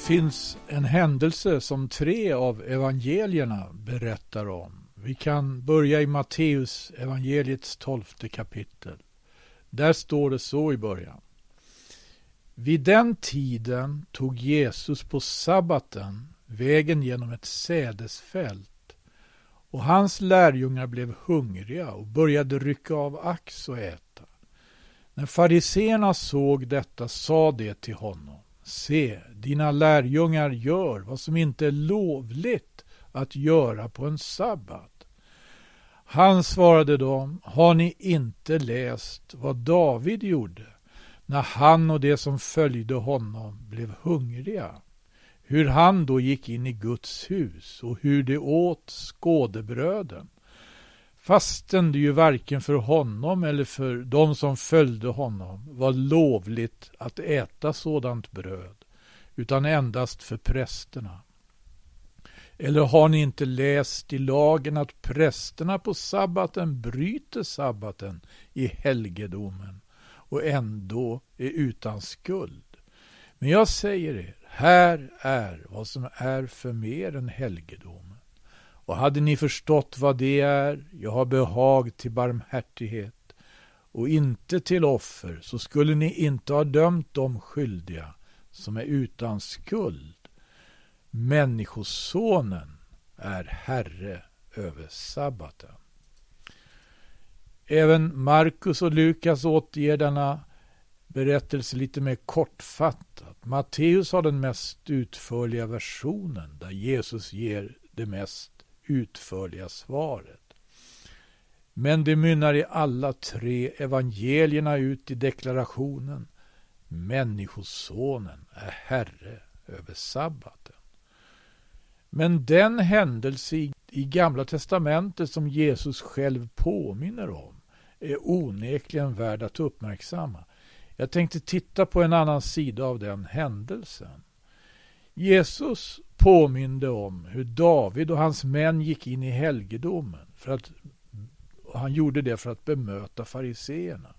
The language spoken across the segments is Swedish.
finns en händelse som tre av evangelierna berättar om. Vi kan börja i Matteus evangeliets tolfte kapitel. Där står det så i början. Vid den tiden tog Jesus på sabbaten vägen genom ett sädesfält och hans lärjungar blev hungriga och började rycka av ax och äta. När fariseerna såg detta sa de till honom Se, dina lärjungar gör vad som inte är lovligt att göra på en sabbat. Han svarade dem, har ni inte läst vad David gjorde när han och de som följde honom blev hungriga? Hur han då gick in i Guds hus och hur de åt skådebröden fastän det ju varken för honom eller för de som följde honom var lovligt att äta sådant bröd, utan endast för prästerna. Eller har ni inte läst i lagen att prästerna på sabbaten bryter sabbaten i helgedomen och ändå är utan skuld? Men jag säger er, här är vad som är för mer än helgedom. Och hade ni förstått vad det är, jag har behag till barmhärtighet och inte till offer, så skulle ni inte ha dömt de skyldiga som är utan skuld. Människosonen är Herre över sabbaten. Även Markus och Lukas återger denna berättelse lite mer kortfattat. Matteus har den mest utförliga versionen där Jesus ger det mest utförliga svaret. Men det mynnar i alla tre evangelierna ut i deklarationen Människosonen är Herre över sabbaten. Men den händelse i, i Gamla testamentet som Jesus själv påminner om är onekligen värd att uppmärksamma. Jag tänkte titta på en annan sida av den händelsen. Jesus påminde om hur David och hans män gick in i helgedomen. För att, han gjorde det för att bemöta fariseerna.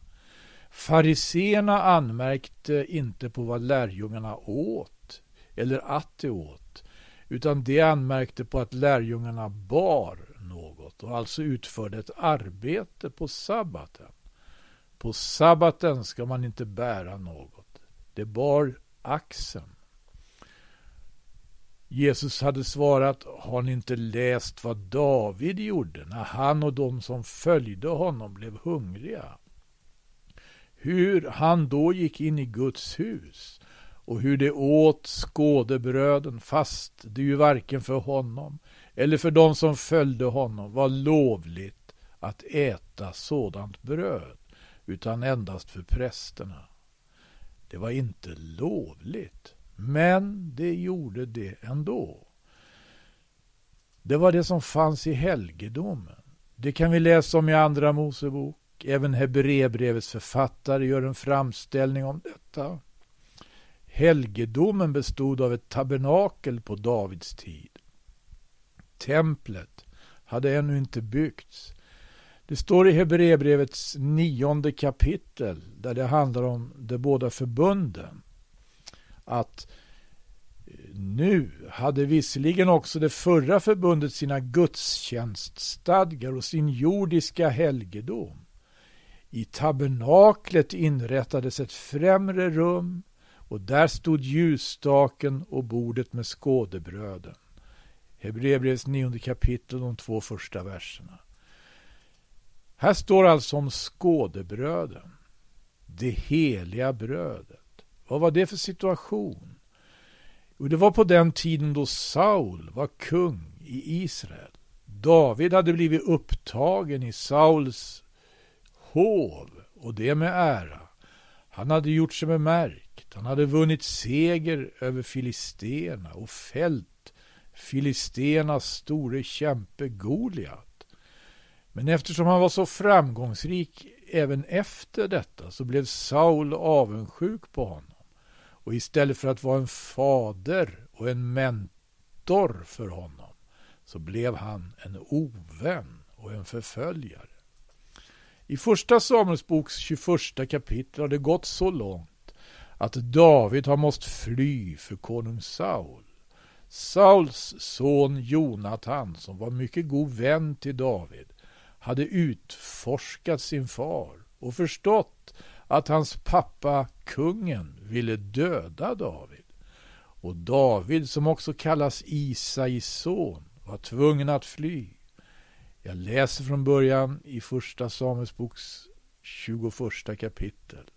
Fariseerna anmärkte inte på vad lärjungarna åt eller att de åt, utan de anmärkte på att lärjungarna bar något och alltså utförde ett arbete på sabbaten. På sabbaten ska man inte bära något. Det bar axeln. Jesus hade svarat, har ni inte läst vad David gjorde när han och de som följde honom blev hungriga? Hur han då gick in i Guds hus och hur de åt skådebröden fast det ju varken för honom eller för de som följde honom var lovligt att äta sådant bröd utan endast för prästerna. Det var inte lovligt. Men det gjorde det ändå. Det var det som fanns i helgedomen. Det kan vi läsa om i Andra Mosebok. Även Hebreerbrevets författare gör en framställning om detta. Helgedomen bestod av ett tabernakel på Davids tid. Templet hade ännu inte byggts. Det står i Hebreerbrevets nionde kapitel där det handlar om de båda förbunden att nu hade visserligen också det förra förbundet sina gudstjänststadgar och sin jordiska helgedom. I tabernaklet inrättades ett främre rum och där stod ljusstaken och bordet med skådebröden. Hebreerbrevets nionde kapitel, de två första verserna. Här står alltså om skådebröden, det heliga brödet. Vad var det för situation? Jo, det var på den tiden då Saul var kung i Israel. David hade blivit upptagen i Sauls hov och det med ära. Han hade gjort sig bemärkt. Han hade vunnit seger över filisterna och fällt filisternas store kämpe Goliat. Men eftersom han var så framgångsrik även efter detta så blev Saul avundsjuk på honom. Och istället för att vara en fader och en mentor för honom så blev han en ovän och en förföljare. I första Samuelsboks 21 kapitel har det gått så långt att David har måst fly för konung Saul. Sauls son Jonathan, som var mycket god vän till David, hade utforskat sin far och förstått att hans pappa, kungen, ville döda David. Och David, som också kallas Isais son, var tvungen att fly. Jag läser från början i Första Samuelsboks 21 kapitel.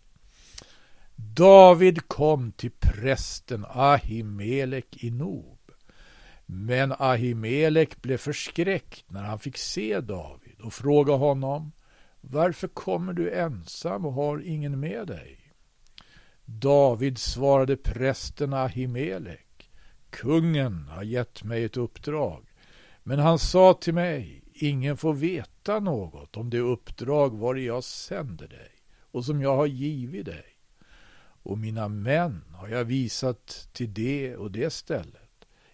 David kom till prästen Ahimelek i Nob. Men Ahimelek blev förskräckt när han fick se David och frågade honom varför kommer du ensam och har ingen med dig? David svarade prästen Ahimelek Kungen har gett mig ett uppdrag men han sa till mig Ingen får veta något om det uppdrag var jag sänder dig och som jag har givit dig och mina män har jag visat till det och det stället.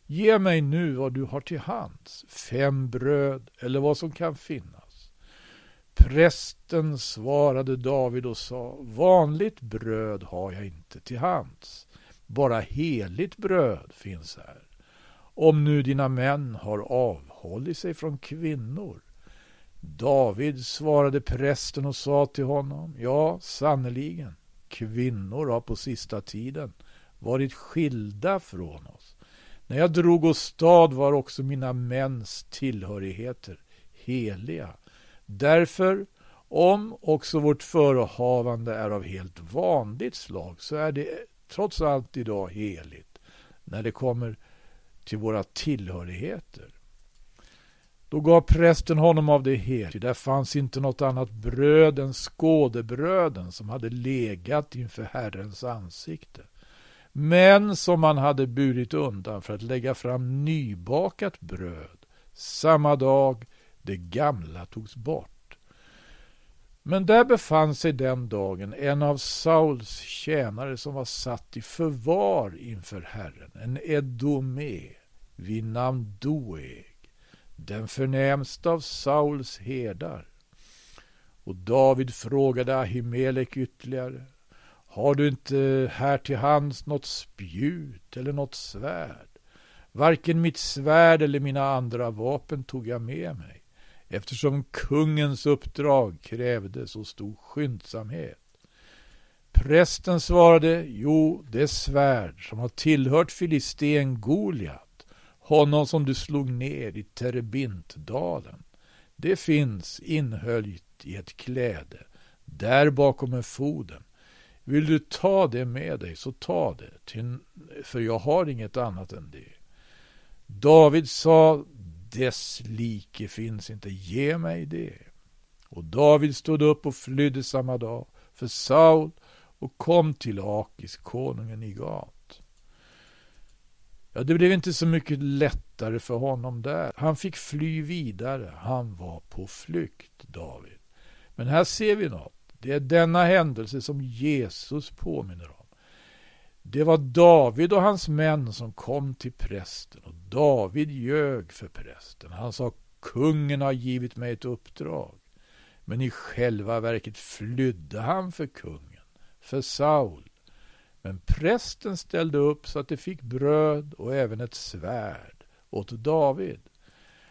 Ge mig nu vad du har till hands, fem bröd eller vad som kan finnas. Prästen svarade David och sa, vanligt bröd har jag inte till hands, bara heligt bröd finns här. Om nu dina män har avhållit sig från kvinnor. David svarade prästen och sa till honom, ja, sannerligen, kvinnor har på sista tiden varit skilda från oss. När jag drog åstad var också mina mäns tillhörigheter heliga. Därför, om också vårt förehavande är av helt vanligt slag, så är det trots allt idag heligt när det kommer till våra tillhörigheter. Då gav prästen honom av det heliga. Där fanns inte något annat bröd än skådebröden som hade legat inför Herrens ansikte. Men som man hade burit undan för att lägga fram nybakat bröd samma dag det gamla togs bort. Men där befann sig den dagen en av Sauls tjänare som var satt i förvar inför Herren, en edomé vid namn Doeg den förnämste av Sauls herdar. Och David frågade Ahimelek ytterligare. Har du inte här till hands något spjut eller något svärd? Varken mitt svärd eller mina andra vapen tog jag med mig, eftersom kungens uppdrag krävde så stor skyndsamhet. Prästen svarade, jo, det svärd som har tillhört filisten Goliat honom som du slog ner i Terebintdalen. Det finns inhöljt i ett kläde, där bakom är foden. Vill du ta det med dig, så ta det, för jag har inget annat än det. David sa, dess like finns inte, ge mig det. Och David stod upp och flydde samma dag för Saul och kom till Akis, konungen i Gat. Ja, det blev inte så mycket lättare för honom där. Han fick fly vidare. Han var på flykt, David. Men här ser vi något. Det är denna händelse som Jesus påminner om. Det var David och hans män som kom till prästen och David ljög för prästen. Han sa kungen har givit mig ett uppdrag. Men i själva verket flydde han för kungen, för Saul. Men prästen ställde upp så att de fick bröd och även ett svärd åt David.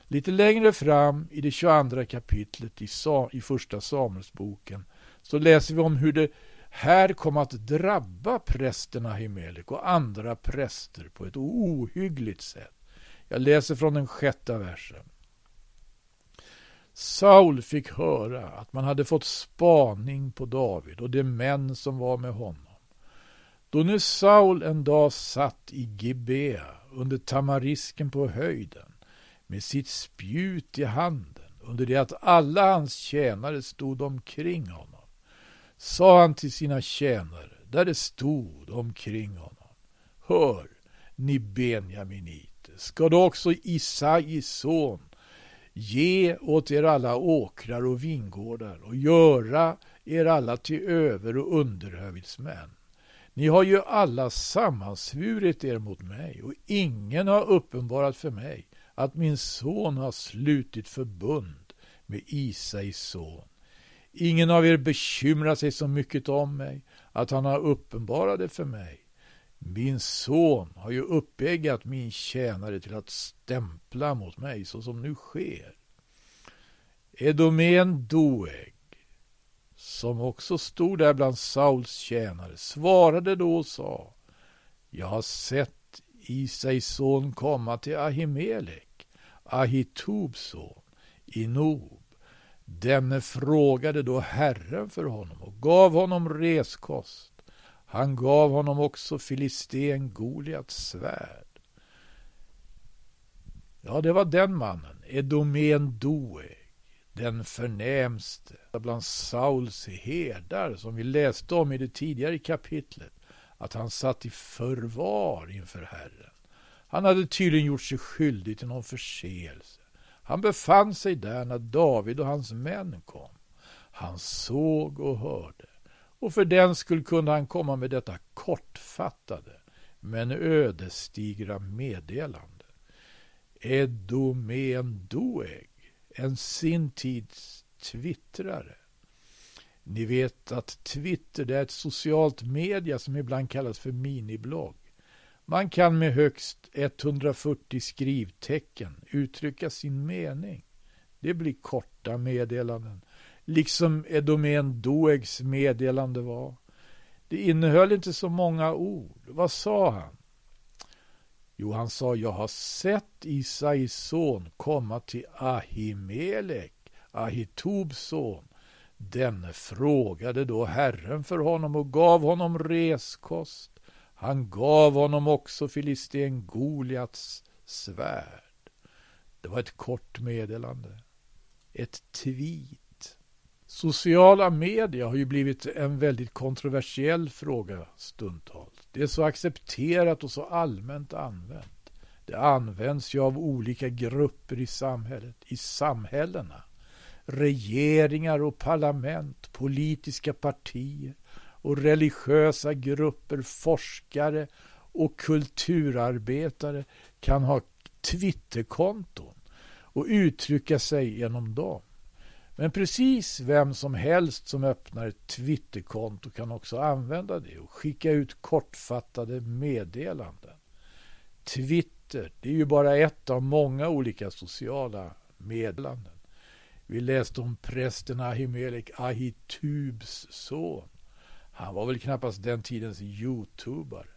Lite längre fram i det 22 kapitlet i, i första Samuelsboken så läser vi om hur det här kom att drabba prästen Ahimelek och andra präster på ett ohyggligt sätt. Jag läser från den sjätte versen. Saul fick höra att man hade fått spaning på David och de män som var med honom. Då nu Saul en dag satt i Gibea under tamarisken på höjden med sitt spjut i handen under det att alla hans tjänare stod omkring honom sa han till sina tjänare där det stod omkring honom Hör, ni benjaminiter, ska då också Isais son ge åt er alla åkrar och vingårdar och göra er alla till över och underhövitsmän ni har ju alla sammansvurit er mot mig och ingen har uppenbarat för mig att min son har slutit förbund med Isais son. Ingen av er bekymrar sig så mycket om mig att han har uppenbarat det för mig. Min son har ju uppeggat min tjänare till att stämpla mot mig så som nu sker. Edomen Doeg, som också stod där bland Sauls tjänare, svarade då och sa Jag har sett Isais son komma till Ahimelek, Ahitubs son, i Nob. Denne frågade då Herren för honom och gav honom reskost. Han gav honom också filisten Goliats svärd. Ja, det var den mannen, Edomen Doeg, den förnämste bland Sauls herdar som vi läste om i det tidigare kapitlet, att han satt i förvar inför Herren. Han hade tydligen gjort sig skyldig till någon förseelse. Han befann sig där när David och hans män kom. Han såg och hörde och för den skull kunde han komma med detta kortfattade men ödesdigra meddelande. Edomen Doeg, en sin tids twittrare. Ni vet att Twitter det är ett socialt media som ibland kallas för miniblogg. Man kan med högst 140 skrivtecken uttrycka sin mening. Det blir korta meddelanden liksom Edomen Doegs meddelande var. Det innehöll inte så många ord. Vad sa han? Jo, han sa, jag har sett Isais son komma till Ahimelek, Ahitobs son. Denne frågade då Herren för honom och gav honom reskost. Han gav honom också filisten Goliats svärd. Det var ett kort meddelande. Ett tweet Sociala medier har ju blivit en väldigt kontroversiell fråga stundtals. Det är så accepterat och så allmänt använt. Det används ju av olika grupper i samhället, i samhällena. Regeringar och parlament, politiska partier och religiösa grupper, forskare och kulturarbetare kan ha Twitterkonton och uttrycka sig genom dem. Men precis vem som helst som öppnar ett Twitterkonto kan också använda det och skicka ut kortfattade meddelanden. Twitter, det är ju bara ett av många olika sociala meddelanden. Vi läste om prästen Ahimelek Ahitubs son. Han var väl knappast den tidens youtubare.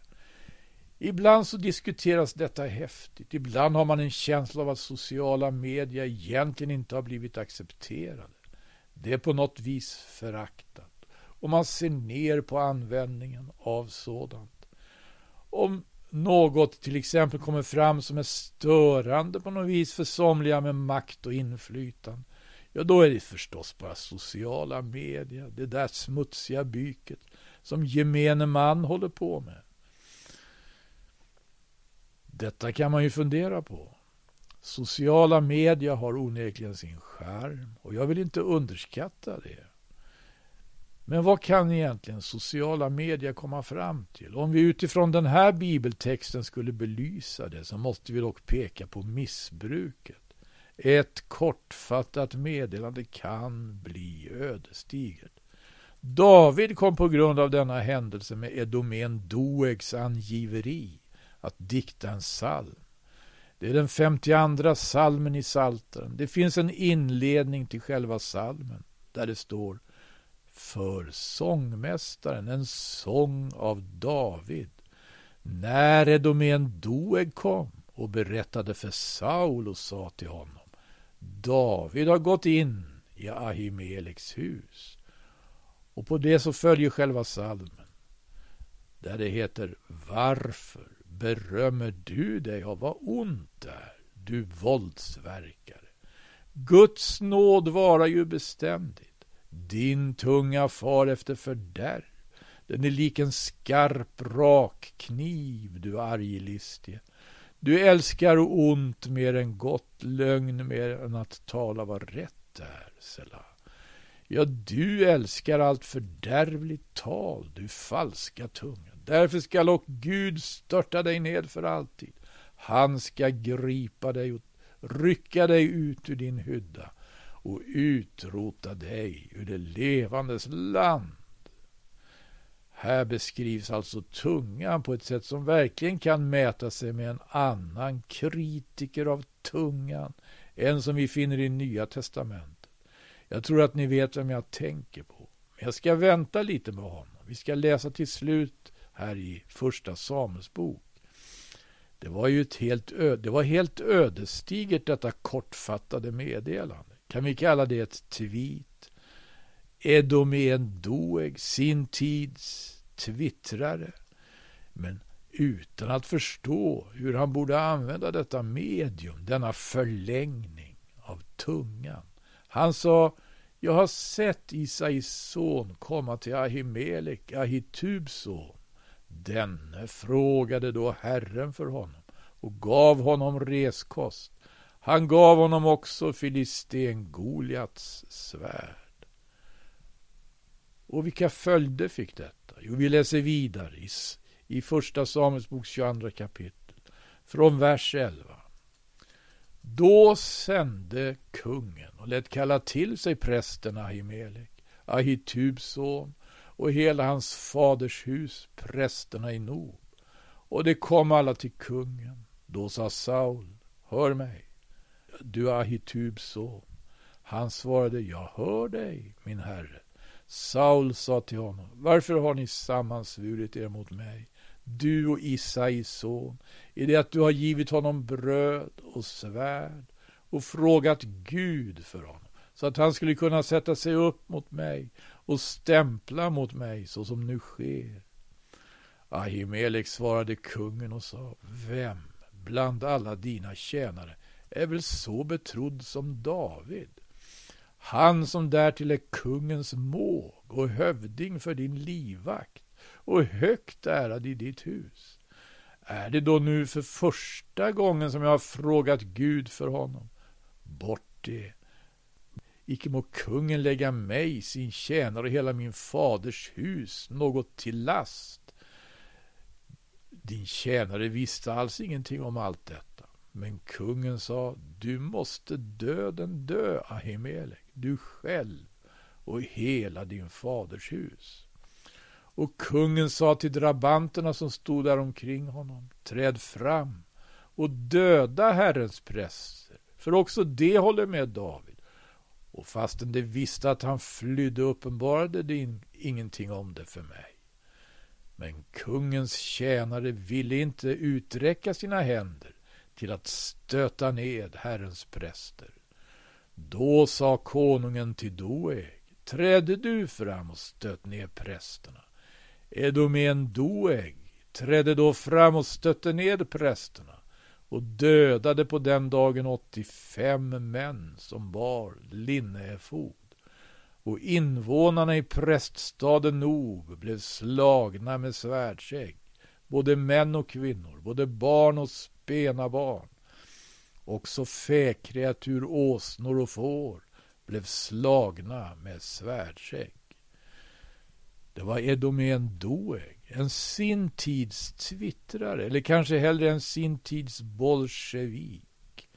Ibland så diskuteras detta häftigt. Ibland har man en känsla av att sociala medier egentligen inte har blivit accepterade. Det är på något vis föraktat. Och man ser ner på användningen av sådant. Om något till exempel kommer fram som är störande på något vis för somliga med makt och inflytande, ja då är det förstås bara sociala medier, det där smutsiga byket som gemene man håller på med. Detta kan man ju fundera på. Sociala medier har onekligen sin skärm och jag vill inte underskatta det. Men vad kan egentligen sociala medier komma fram till? Om vi utifrån den här bibeltexten skulle belysa det så måste vi dock peka på missbruket. Ett kortfattat meddelande kan bli ödesdigert. David kom på grund av denna händelse med Edomen Doegs angiveri att dikta en psalm. Det är den 52 salmen i Salteren. Det finns en inledning till själva salmen där det står För sångmästaren, en sång av David. När Edomen Doeg kom och berättade för Saul och sa till honom David har gått in i Ahimeleks hus. Och på det så följer själva salmen där det heter Varför berömmer du dig av vad ont är, du våldsverkare. Guds nåd vara ju beständigt. Din tunga far efter fördärv. Den är lik en skarp, rak kniv, du arglistige. Du älskar ont mer än gott, lögn mer än att tala vad rätt är, Selah. Ja, du älskar allt fördärvligt tal, du falska tunga. Därför skall och Gud störta dig ned för alltid. Han ska gripa dig och rycka dig ut ur din hydda och utrota dig ur det levandes land. Här beskrivs alltså tungan på ett sätt som verkligen kan mäta sig med en annan kritiker av tungan en som vi finner i Nya Testamentet. Jag tror att ni vet vem jag tänker på. Men jag ska vänta lite med honom. Vi ska läsa till slut här i Första Samuelsbok. Det var ju ett helt, ö- det var helt ödesdigert detta kortfattade meddelande. Kan vi kalla det ett tweet? Edomen Doeg, sin tids twittrare. Men utan att förstå hur han borde använda detta medium, denna förlängning av tungan. Han sa, jag har sett Isais son komma till Ahimelek, Ahitubs son. Denne frågade då Herren för honom och gav honom reskost. Han gav honom också filisten Goliats svärd. Och vilka följder fick detta? Jo, vi läser vidare i, i Första Samuelsboks 22 kapitel, från vers 11. Då sände kungen och lät kalla till sig prästen Ahimelek, Ahitubs son, och hela hans faders hus, prästerna i Nob. Och det kom alla till kungen. Då sa Saul, hör mig, du Ahitubs son. Han svarade, jag hör dig, min herre. Saul sa till honom, varför har ni sammansvurit er mot mig, du och Isais son, i det att du har givit honom bröd och svärd och frågat Gud för honom, så att han skulle kunna sätta sig upp mot mig och stämpla mot mig så som nu sker. Ahimelek svarade kungen och sa, vem bland alla dina tjänare är väl så betrodd som David? Han som därtill är kungens måg och hövding för din livvakt och högt ärad i ditt hus. Är det då nu för första gången som jag har frågat Gud för honom? Bort det. Icke må kungen lägga mig, sin tjänare och hela min faders hus något till last. Din tjänare visste alls ingenting om allt detta. Men kungen sa, du måste döden dö, Ahimelek, du själv och hela din faders hus. Och kungen sa till drabanterna som stod där omkring honom, träd fram och döda Herrens präster, för också det håller med David. Och fastän de visste att han flydde uppenbarade de ingenting om det för mig. Men kungens tjänare ville inte uträcka sina händer till att stöta ned Herrens präster. Då sa konungen till Doeg, trädde du fram och stöt ner prästerna. Edomen Doeg trädde då fram och stötte ned prästerna och dödade på den dagen 85 män som bar linneefod. Och invånarna i präststaden Nob blev slagna med svärdsägg, både män och kvinnor, både barn och spena barn. Också fäkreatur, åsnor och får blev slagna med svärdsägg. Det var Edomen Doeg, en sin tids twittrare, eller kanske hellre en sin tids bolsjevik.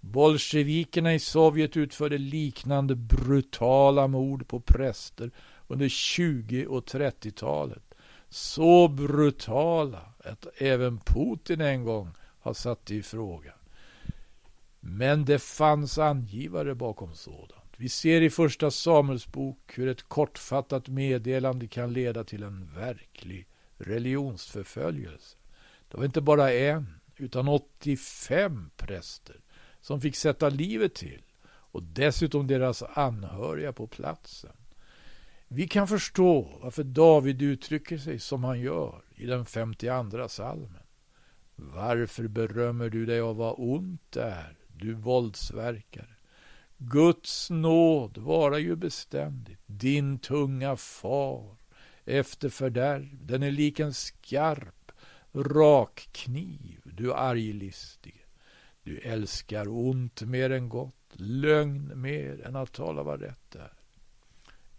Bolsjevikerna i Sovjet utförde liknande brutala mord på präster under 20 och 30-talet. Så brutala att även Putin en gång har satt i fråga. Men det fanns angivare bakom sådant. Vi ser i Första Samuels bok hur ett kortfattat meddelande kan leda till en verklig religionsförföljelse. Det var inte bara en, utan 85 präster som fick sätta livet till och dessutom deras anhöriga på platsen. Vi kan förstå varför David uttrycker sig som han gör i den 52 salmen. Varför berömmer du dig av vad ont är, du våldsverkare? Guds nåd vara ju beständigt, din tunga far efter fördärv, den är lik en skarp, rak kniv, du arglistige. Du älskar ont mer än gott, lögn mer än att tala vad rätt är.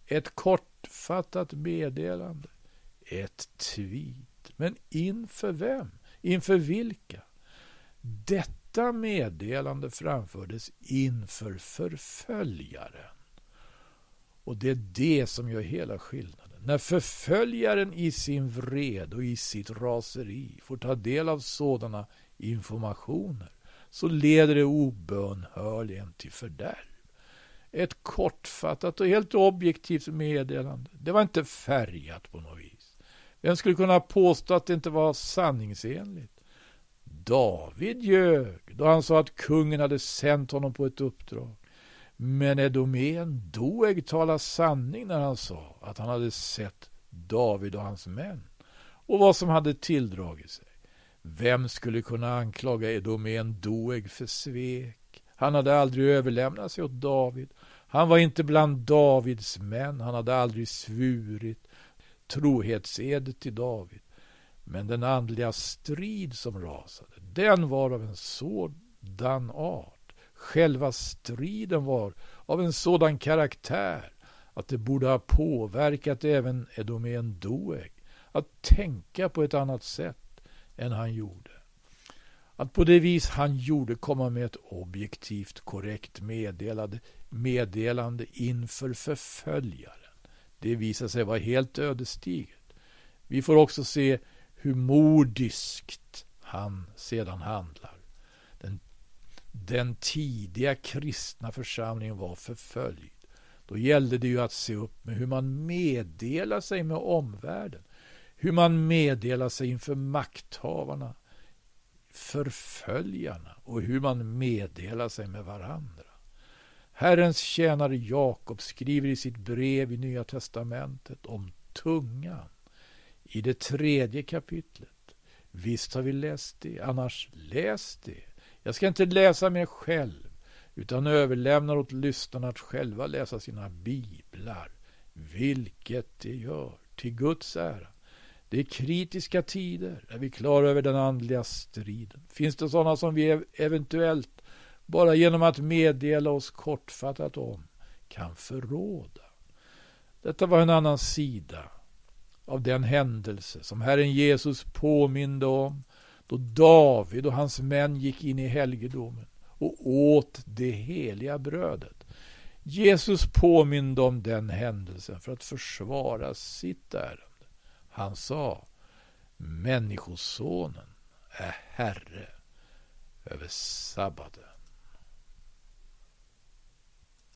Ett kortfattat meddelande, ett tweet. Men inför vem? Inför vilka? Detta detta meddelande framfördes inför förföljaren. Och det är det som gör hela skillnaden. När förföljaren i sin vred och i sitt raseri får ta del av sådana informationer så leder det obönhörligen till fördärv. Ett kortfattat och helt objektivt meddelande. Det var inte färgat på något vis. Vem skulle kunna påstå att det inte var sanningsenligt? David ljög då han sa att kungen hade sänt honom på ett uppdrag. Men Edomén Doeg talade sanning när han sa att han hade sett David och hans män och vad som hade tilldragit sig. Vem skulle kunna anklaga Edomén Doeg för svek? Han hade aldrig överlämnat sig åt David. Han var inte bland Davids män. Han hade aldrig svurit trohetsed till David. Men den andliga strid som rasade, den var av en sådan art. Själva striden var av en sådan karaktär att det borde ha påverkat även Edomén Doeg att tänka på ett annat sätt än han gjorde. Att på det vis han gjorde komma med ett objektivt korrekt meddelande, meddelande inför förföljaren. Det visade sig vara helt ödesdigert. Vi får också se hur modiskt han sedan handlar. Den, den tidiga kristna församlingen var förföljd. Då gällde det ju att se upp med hur man meddelar sig med omvärlden. Hur man meddelar sig inför makthavarna, förföljarna och hur man meddelar sig med varandra. Herrens tjänare Jakob skriver i sitt brev i Nya testamentet om tungan i det tredje kapitlet. Visst har vi läst det, annars läs det. Jag ska inte läsa mer själv, utan överlämnar åt lyssnarna att själva läsa sina biblar, vilket de gör, till Guds ära. Det är kritiska tider, är vi klara över den andliga striden. Finns det sådana som vi eventuellt, bara genom att meddela oss kortfattat om, kan förråda? Detta var en annan sida av den händelse som Herren Jesus påminde om då David och hans män gick in i helgedomen och åt det heliga brödet. Jesus påminde om den händelsen för att försvara sitt ärende. Han sa Människosonen är Herre över sabbaten.